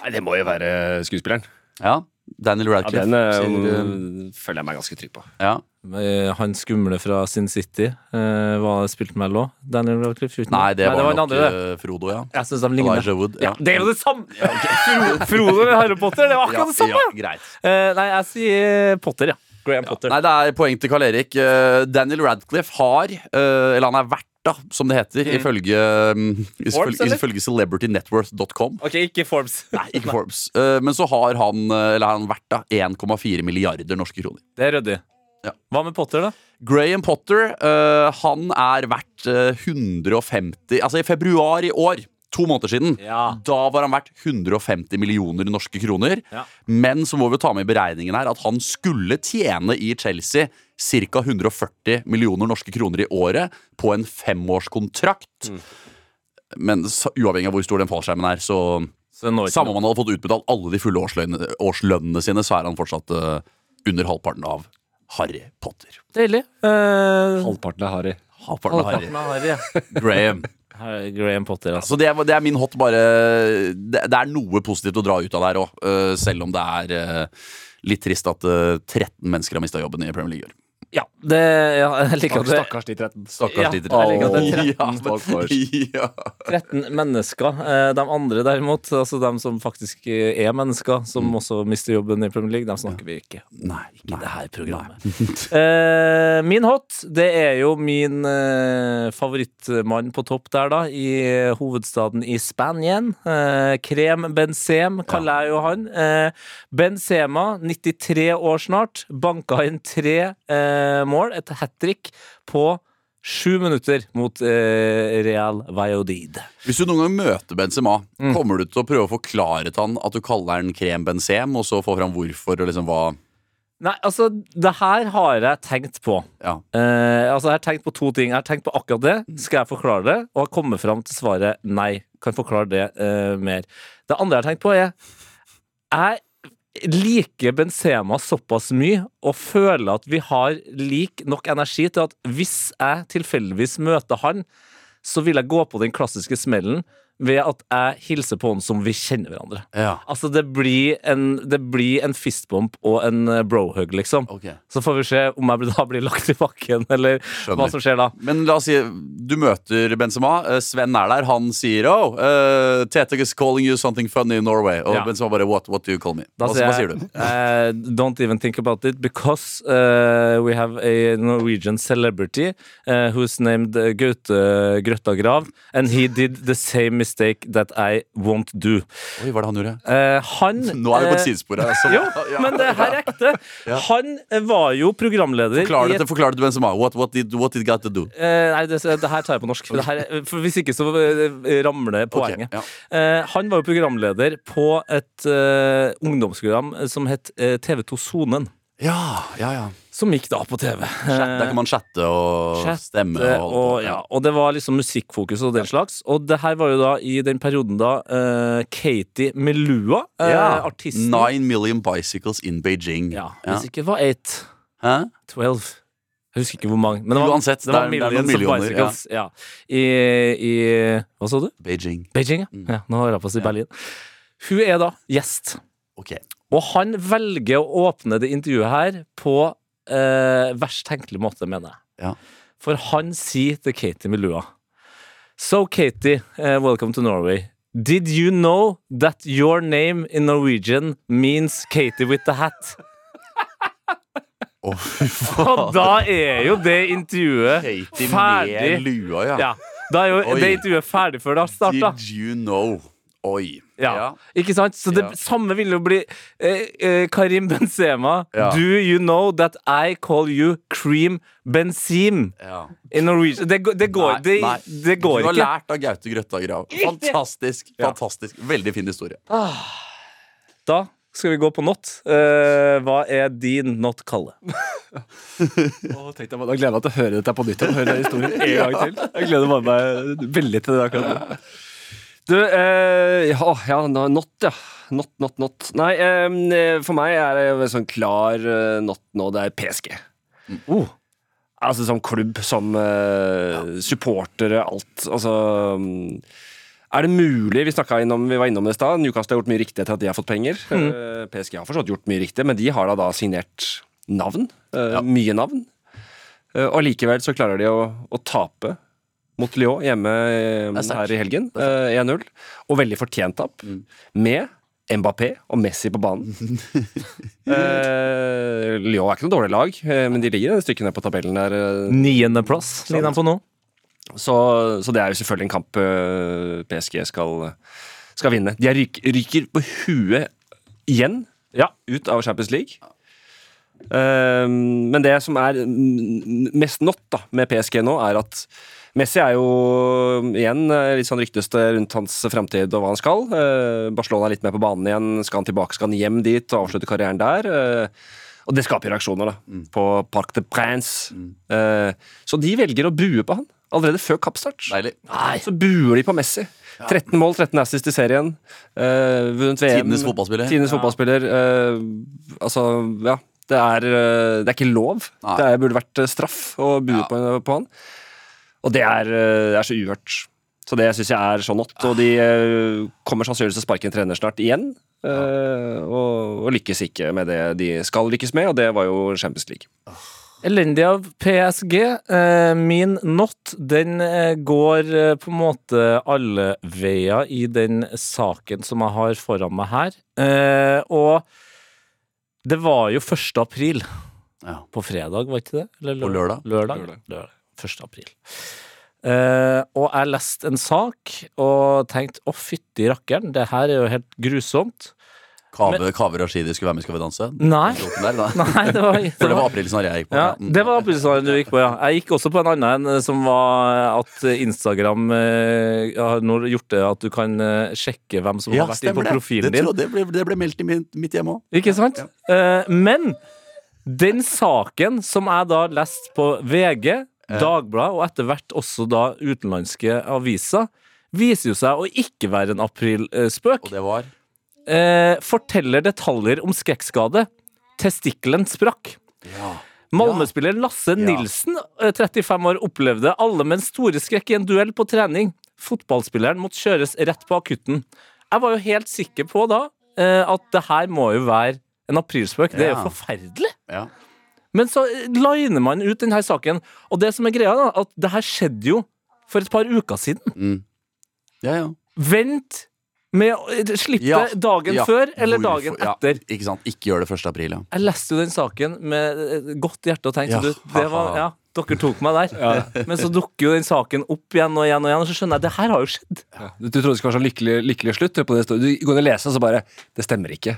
Nei, det må jo være skuespilleren. Ja, Daniel Ja, Radcliffe. den eh, sier, eh, føler jeg meg ganske trygg på. ja. Eh, Han skumle fra Sin City eh, var spilt med LO. Daniel Radcliffe? uten- Nei, det var, den nok andre, eh, Frodo, ja. Jeg synes de ligner. Elijah Wood. Ja, det er jo det samme! Fro- Frodo og Harry Potter, det var Ja, akkurat det samme! ja, greit. Eh, nei, jeg sier Potter, ja. Graham Potter. Nei, det er poeng til Karl Erik. Eh, Daniel Radcliffe har, eh, eller han er verdt, da, som det heter, ifølge, mm, Forbes, ifølge, celebritynetworth.com. Ok, ikke Forbes. Nei, ikke Forbes. Eh, men så har han, eller har han da, 1,4 milliarder norske kroner. Det er ryddig. Ja. Hva med Potter, da? Graham Potter, han er verdt eh, 150 Altså i februar i år, to måneder siden, Ja. da var han verdt 150 millioner norske kroner. Ja. Men så må vi ta med i beregningen her at han skulle tjene i Chelsea ca. 140 millioner norske kroner i året på en femårskontrakt. Men så, uavhengig av hvor stor den fallskjermen er, så Så samme om han hadde fått utbetalt alle de fulle årslønnene, årslønnene sine, så er han fortsatt uh, under halvparten av Harry Potter. Deilig. Uh... Halvparten av Harry. Halvparten av Harry. halvparten av Harry. ja. Graham. Graham Potter, altså. Så det, er- det er min hot, bare det, det er noe positivt å dra ut av der òg. selv om det er eh, litt trist at eh, 13 mennesker har mista jobben i Premier League. Ja, det, ja, jeg liker at det Stakkars de 13. Stakkars Ja, de jeg liker at det er 13 Ja, men- ja. 13 mennesker. Eh, De andre derimot, altså de som faktisk er mennesker, som også mister jobben i Premier League, dem snakker vi ikke Nei, ikke i det her programmet. Eh, min hot, det er jo min eh, favorittmann på topp der, da, i hovedstaden i Spanien. Eh, Krem Benzem kaller jeg jo han. Benzema, 93 år snart, banka inn tre eh, mål, et hat trick, på sju minutter mot eh, Real Valladolid. Hvis du noen gang møter Benzema, Mm. kommer du til å prøve å forklare til han at du kaller han krem benzem, og så få fram hvorfor og liksom hva Nei, altså, det her har jeg tenkt på. Ja. Eh, altså, Jeg har tenkt på to ting. Jeg har tenkt på akkurat det. Skal jeg forklare det? Og har kommet fram til svaret nei. Kan forklare det eh, mer. Det andre jeg har tenkt på, er Jeg liker Benzema såpass mye og føler at vi har lik nok energi til at hvis jeg tilfeldigvis møter han, så vil jeg gå på den klassiske smellen ved at jeg hilser på han som vi kjenner hverandre. Ja. Altså, det blir en, det blir en fistbump og en eh, brohug, liksom. Okay. Så får vi se om jeg da blir lagt i bakken, eller hva som skjer da. Men la oss si du møter Benzema. eh, Sven er der. Han sier oh, uh, Tete is calling you something funny in Norway. Og Ja. Benzema bare what, what do you call me? Hva, hva sier du? Uh, don't even think about it, because uh, we have a Norwegian celebrity who's named Gaute Grøtta Grav, and he did the same mistake that I won't do. Oi, hva er det han gjorde? Eh, han Nå er vi på et eh, sidespor her. Altså. Jo, Ja. men det her er ekte. Ja. Han var jo programleder Forklar det til, forklar det til Benzema. What, what, did, what did got to do? Eh, nei, det, det her tar jeg på norsk. Det her, er- for hvis ikke så eh, ramler poenget. ja. Eh, han var jo programleder på et eh, ungdomsprogram som het eh, TV2 Sonen. Ja, ja, ja. Som gikk da på TV. Chat, der kan man chatte og Chatte, stemme. Og, og, ja, og det var liksom musikkfokus og den slags. Og det her var jo da i den perioden da uh, Katie Melua, eh, Ja. artisten Nine million bicycles in Beijing. ja, Hvis ikke det var eight. Hæ? 12. Jeg husker ikke hvor mange. Men det var, Uansett, det var det er- det er millioner, bicycles. Ja. I, I Hva sa du? Beijing. Beijing, Mm. ja. ja nå har jeg på å si Berlin. Hun er da gjest. Okay. Og han velger å åpne det intervjuet her på eh, verst tenkelig måte, mener jeg. Ja. For han sier til Katie Melua So Katie, uh, welcome to Norway. Did you know that your name in Norwegian means Katie with the hat? Oh, Og da er jo det intervjuet Katie ferdig. med lua, ja. Ja. Da er jo Oi. det intervjuet ferdig før det har starta. Did you know? Oi. Ja. Ikke sant? Så det Ja. samme vil jo bli eh, eh, Karim Benzema. Ja. Do you know that I call you cream benzim Ja. in Norwegian? Det, går- det går, Nei, det, nei. det går du har lært av Gaute Grøtta Grav. Fantastisk. fantastisk Veldig fin historie. Da skal vi gå på not. Eh, hva er din not, Kalle? oh, tenkte jeg, da gleder jeg meg til å høre dette på nytt. Høre den historien en gang til. Jeg gleder meg veldig til det akkurat nå. Du, eh, ja, ja, not, ja. Not, not, not. Nei, eh, for meg er det sånn klar eh, not nå. Det er PSG. Oh. Altså som klubb, som eh, supportere, alt. Altså mm, Er det mulig Vi, innom, vi var innom det i stad. Newcastle har gjort mye riktig etter at de har fått penger. Mm. PSG har fortsatt gjort mye riktig, men de har da, da signert navn. eh, Mye navn. Eh, og likevel så klarer de å, å tape mot Lyon hjemme eh, er her i helgen. eh, 1-0. Og veldig fortjent tap. Med Mbappé og Messi på banen. eh, Lyon er ikke noe dårlig lag, eh, men de ligger et stykke ned på tabellen der. eh, Niendeplass ligger de på nå. så, så det er jo selvfølgelig en kamp PSG skal, skal vinne. De er ryk, ryker på huet igjen Ja. ut av Champions League. Ehm, men det som er mm, mest not da, med PSG nå, er at Messi er jo igjen eh, litt sånn ryktes det rundt hans framtid og hva han skal. Eh, Barcelona er litt mer på banen igjen. Skal han tilbake, skal han hjem dit og avslutte karrieren der? Eh, og det skaper reaksjoner da, på Parc de Prince. Mm. så de velger å bue på han allerede før kappstart. Deilig. Så buer de på Messi. 13 mål, 13 assist i serien. Uh, vunnet VM. Tidenes fotballspiller. Tidenes fotballspiller. eh, altså, ja. Det er, det er ikke lov. Nei. Det burde vært straff å bue Ja. på, på han. Og det er, eh, er så uhørt. Så det syns jeg er så not. Og de eh, kommer sannsynligvis til å sparke en trener snart igjen. eh, og, og lykkes ikke med det de skal lykkes med, og det var jo Champions League. Elendig av PSG. Eh, min not, den går på en måte alle veier i den saken som jeg har foran meg her. Eh, og det var jo 1. april Ja. på fredag, var ikke det? Eller På lørdag. Lørdag. Lørdag. Lørdag. 1. april. Uh, og jeg leste en sak og tenkte å, fytti rakkeren, det her er jo helt grusomt. Kave, Kave Rashidi skulle være med i Skal vi danse? Nei. Der. Nei, det var, For det var aprilsnarr jeg gikk på. Ja, ja. det var aprilsnarr du gikk på, ja. Jeg gikk også på en annen en som var at Instagram eh, har gjort det at du kan eh, sjekke hvem som Ja, har vært inne på profilen Det, din. det, ble, det ble meldt i mitt, mitt hjem òg. Ikke sant? Uh, men den saken som jeg da leste på VG, Dagbladet og etter hvert også da utenlandske aviser, viser jo seg å ikke være en aprilspøk. Og det var Eh, forteller detaljer om skrekkskade. Testikkelen sprakk. Ja. Malmö-spiller Lasse Ja. Nilsen, eh, 35 år, opplevde allmenn store skrekk i en duell på trening. Fotballspilleren måtte kjøres rett på akutten. Jeg var jo helt sikker på da eh, at det her må jo være en aprilspøk. Det er jo forferdelig. Ja. Men så eh, liner man ut denne saken. Og det som er greia, da, at det her skjedde jo for et par uker siden. Ja, ja. Vent Med å eh, slippe Ja, dagen ja. før eller Hvorfor- dagen ja, etter. ikke sant, Ikke gjør det 1. april, ja. Jeg leste jo den saken med godt hjerte og tenkte Ja, du, det var, ja, dere tok meg der. Men så dukker jo den saken opp igjen og igjen, og igjen og så skjønner jeg det her har jo skjedd. Du, du trodde det skulle være sånn lykkelig, lykkelig slutt. På det, du går inn og leser, og så bare Det stemmer ikke.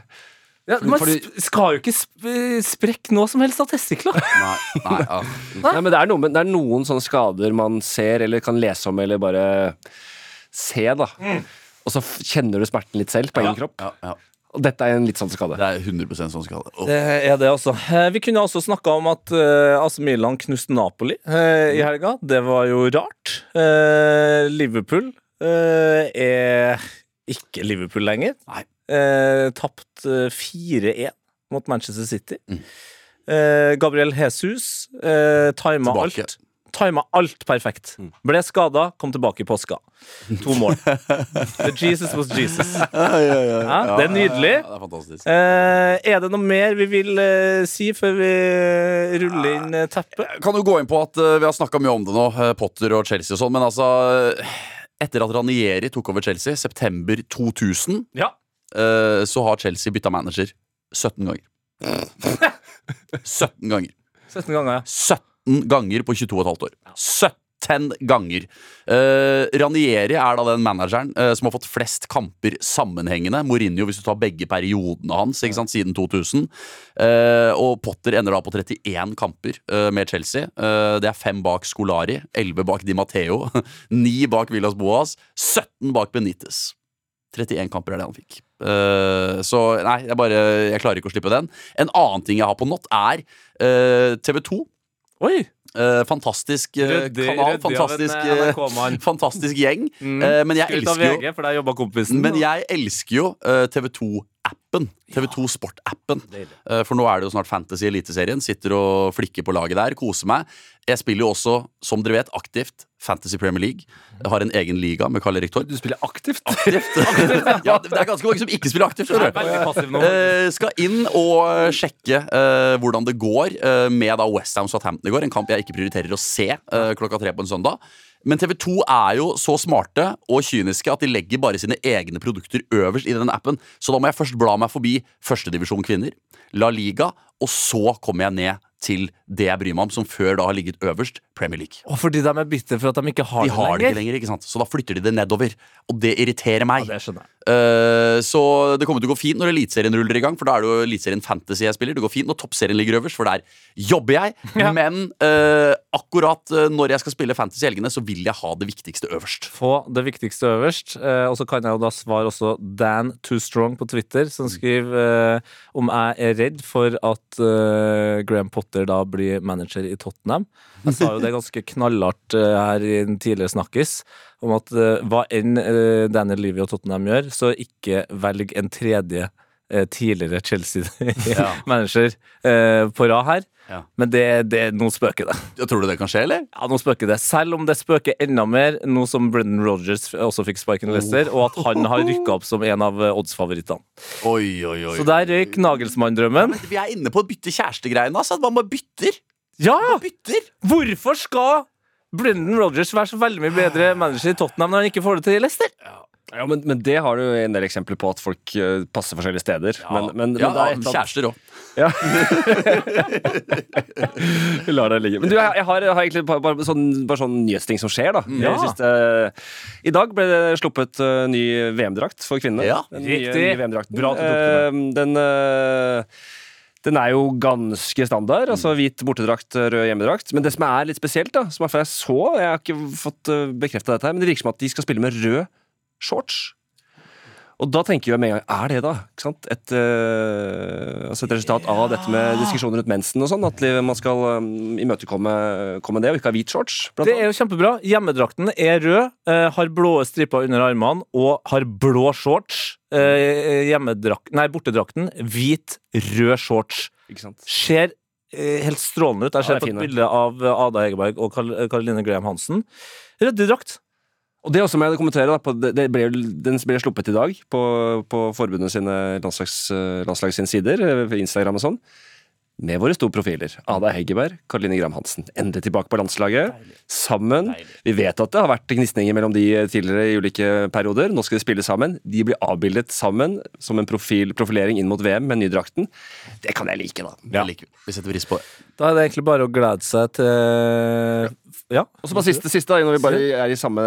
Ja, Fordi- man fordi- skal jo ikke sp sprekke noe som helst av testikler. Nei, nei, ja. Nei, men det er, noen, det er noen sånne skader man ser eller kan lese om eller bare se, da. Og så kjenner du smerten litt selv på egen kropp. Ja, ja. Og dette er en litt sånn skade. Det er 100 sånn skade. Oh. Det er det, altså. Eh, Vi kunne også snakka om at uh, AC Milan knuste Napoli eh, i helga. Det var jo rart. Eh, Liverpool eh, er ikke Liverpool lenger. Nei. Eh, Tapt eh, 4-1 mot Manchester City. Mm. Eh, Gabriel Jesus eh, tima alt. Tima alt perfekt. Ble skada, kom tilbake i påska. To mål. The Jesus was Jesus. Ja, det er nydelig. Ja, det er. Eh, er det noe mer vi vil eh, si før vi ruller inn eh, teppet? kan jo gå inn på at uh, vi har snakka mye om det nå, eh, Potter og Chelsea og sånn, men altså eh, Etter at Ranieri tok over Chelsea, september 2000, Ja. Eh, så har Chelsea bytta manager 17 ganger. 17 ganger. 17 ganger, ja. 17 ganger på 22 15 år. 17 ganger. Uh, Ranieri er da den manageren uh, som har fått flest kamper sammenhengende. Mourinho, hvis du tar begge periodene hans ikke sant, siden 2000. Uh, og Potter ender da på 31 kamper med Chelsea. Det er fem bak Scolari, 11 bak Di Matteo, 9 bak Villas Boas, 17 bak Benitez. 31 kamper er det han fikk. Uh, så nei, jeg bare Jeg klarer ikke å slippe den. En annen ting jeg har på Not, er eh, uh, TV2. Oi! Uh, fantastisk rydde, kanal, rydde fantastisk, fantastisk, gjeng. Mm. men jeg elsker jo Men jeg elsker jo TV2 appen TV2 Sport-appen. Eh, for nå er det jo snart Fantasy Eliteserien. Sitter og flikker på laget der, koser meg. Jeg spiller jo også, som dere vet, aktivt Fantasy Premier League. Jeg har en egen liga med Karl Erik Torp. Du spiller aktivt? Aktivt. ja, det er ganske mange som ikke spiller aktivt. Uh, skal inn og sjekke uh, hvordan det går uh, med da West Ham Southampton i går. En kamp jeg ikke prioriterer å se klokka tre på en søndag. Men TV 2 er jo så smarte og kyniske at de legger bare sine egne produkter øverst i den appen. Så da må jeg først bla meg forbi førstedivisjon kvinner, La Liga, og så kommer jeg ned til det jeg bryr meg om, som før da har ligget øverst, Premier League. Og fordi de er bitre for at de ikke har De har det det ikke lenger, ikke sant? så da flytter de det nedover. Og det irriterer meg. Ja, det skjønner jeg. Uh, så det kommer til å gå fint når Eliteserien ruller i gang, for da er det jo Eliteserien Fantasy jeg spiller. Det går fint når Toppserien ligger øverst, for der jobber jeg. Ja. Men uh, akkurat eh, når jeg skal spille Fantasy i helgene, så vil jeg ha det viktigste øverst. Få det viktigste øverst. Uh, og så kan jeg jo da svare også Dan Too Strong på Twitter, som skriver eh, om jeg er redd for at Graham Potter da blir manager i Tottenham. Jeg sa jo det ganske knallhardt eh, her i en tidligere snakkis, om at eh, hva enn uh, Daniel Levy og Tottenham gjør, så ikke velg en tredje eh, tidligere Chelsea-manager eh, på rad her. Ja. Men det, det, nå spøker det. Ja, tror du det kan skje, eller? Ja, nå spøker det. Selv om det spøker enda mer nå som Brendan Rodgers også fikk sparken i Leicester, og at han har rykka opp som en av eh, oddsfavorittene. Oi, oi, oi. Så der røyk Nagelsmann-drømmen. Ja, vi er inne på å bytte kjærestegreiene. Altså. Man bare bytter. Ja! bytter. Hvorfor skal Brendan Rodgers være så veldig mye bedre manager i Tottenham når han ikke får det til i Leicester? Ja, men, men det har du en del eksempler på at folk eh, passer forskjellige steder. Men, men, ja, men det er et kjærester òg. Vi lar det ligge. Men du, jeg, jeg, har, jeg har egentlig bare, bare, sånn, bare sånn nyhetsting som skjer, da. Ja. Siste, I dag ble det sluppet uh, ny VM-drakt for kvinnene. Ja, Den riktig. nye VM-drakten. Bra at du tok det Eh, den uh, den er jo ganske standard. altså Hvit bortedrakt, rød hjemmedrakt. Men det som er litt spesielt, da som er jeg så Jeg har ikke fått bekrefta dette, her men det virker som at de skal spille med rød shorts. Og da tenker jeg med en gang Er det da? Et, eh, altså et resultat av dette med diskusjoner rundt mensen og sånn? At man skal um, imøtekomme komme det, og ikke ha hvit shorts? Det er jo kjempebra. Hjemmedrakten er rød, eh, har blå striper under armene og har blå shorts. Eh, nei, bortedrakten hvit, rød shorts. Ser helt strålende ut. Jeg Ja, det er sett på et bilde av Ada Hegerberg og Karoline Graham Hansen. Ryddig Og det også må jeg kommentere da, det, ble, Den ble sluppet i dag på, på forbundet sine landslags, landslags sine sider, eh, Instagram og sånn. Med våre store profiler. Ada Heggeberg, Karoline Gram Hansen. Endelig tilbake på landslaget. Sammen. Vi vet at det har vært gnisninger mellom de tidligere i ulike perioder. Nå skal de spille sammen. De blir avbildet sammen som en profil, profilering inn mot VM med nydrakten. Det kan jeg like, da. Ja. liker vi. Setter pris på det. Da er det egentlig bare å glede seg til Ja. Og så bare siste, siste når vi bare er i samme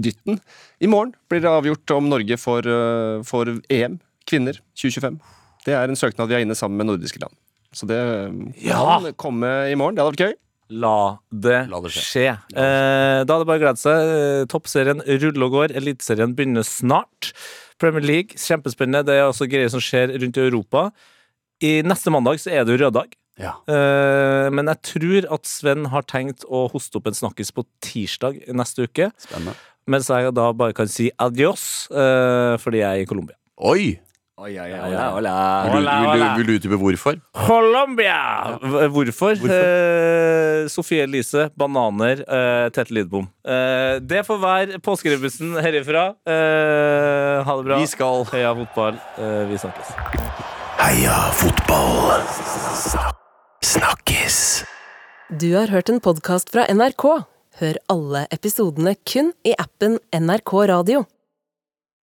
dytten. I morgen blir det avgjort om Norge får, øh, får EM kvinner 2025. Det er en søknad vi er inne sammen med nordiske land. Så det kan komme i morgen. Det hadde vært gøy. La det, La det skje. skje. Eh, da er det bare å glede seg. Eh, Toppserien ruller og går. Eliteserien begynner snart. Premier League, kjempespennende. Det er også greier som skjer rundt i Europa. I neste mandag så er det jo røddag. Ja. Eh, men jeg tror at Sven har tenkt å hoste opp en snakkis på tirsdag neste uke. Spennende. Mens jeg da bare kan si adios, eh, fordi jeg er i Colombia. Oi! Oi, oi, oi, Vil du, Hola, vil, du, vil du utdype hvorfor? Colombia! Hvorfor? Hvorfor? Eh, Sofie Elise, bananer, eh, Tette Lidbom. Eh, det får være påskerebussen herifra. Eh, ha det bra. Vi skal Heia fotball. Eh, vi snakkes. Heia fotball. Snakkes. Du har hørt en podkast fra NRK. Hør alle episodene kun i appen NRK Radio.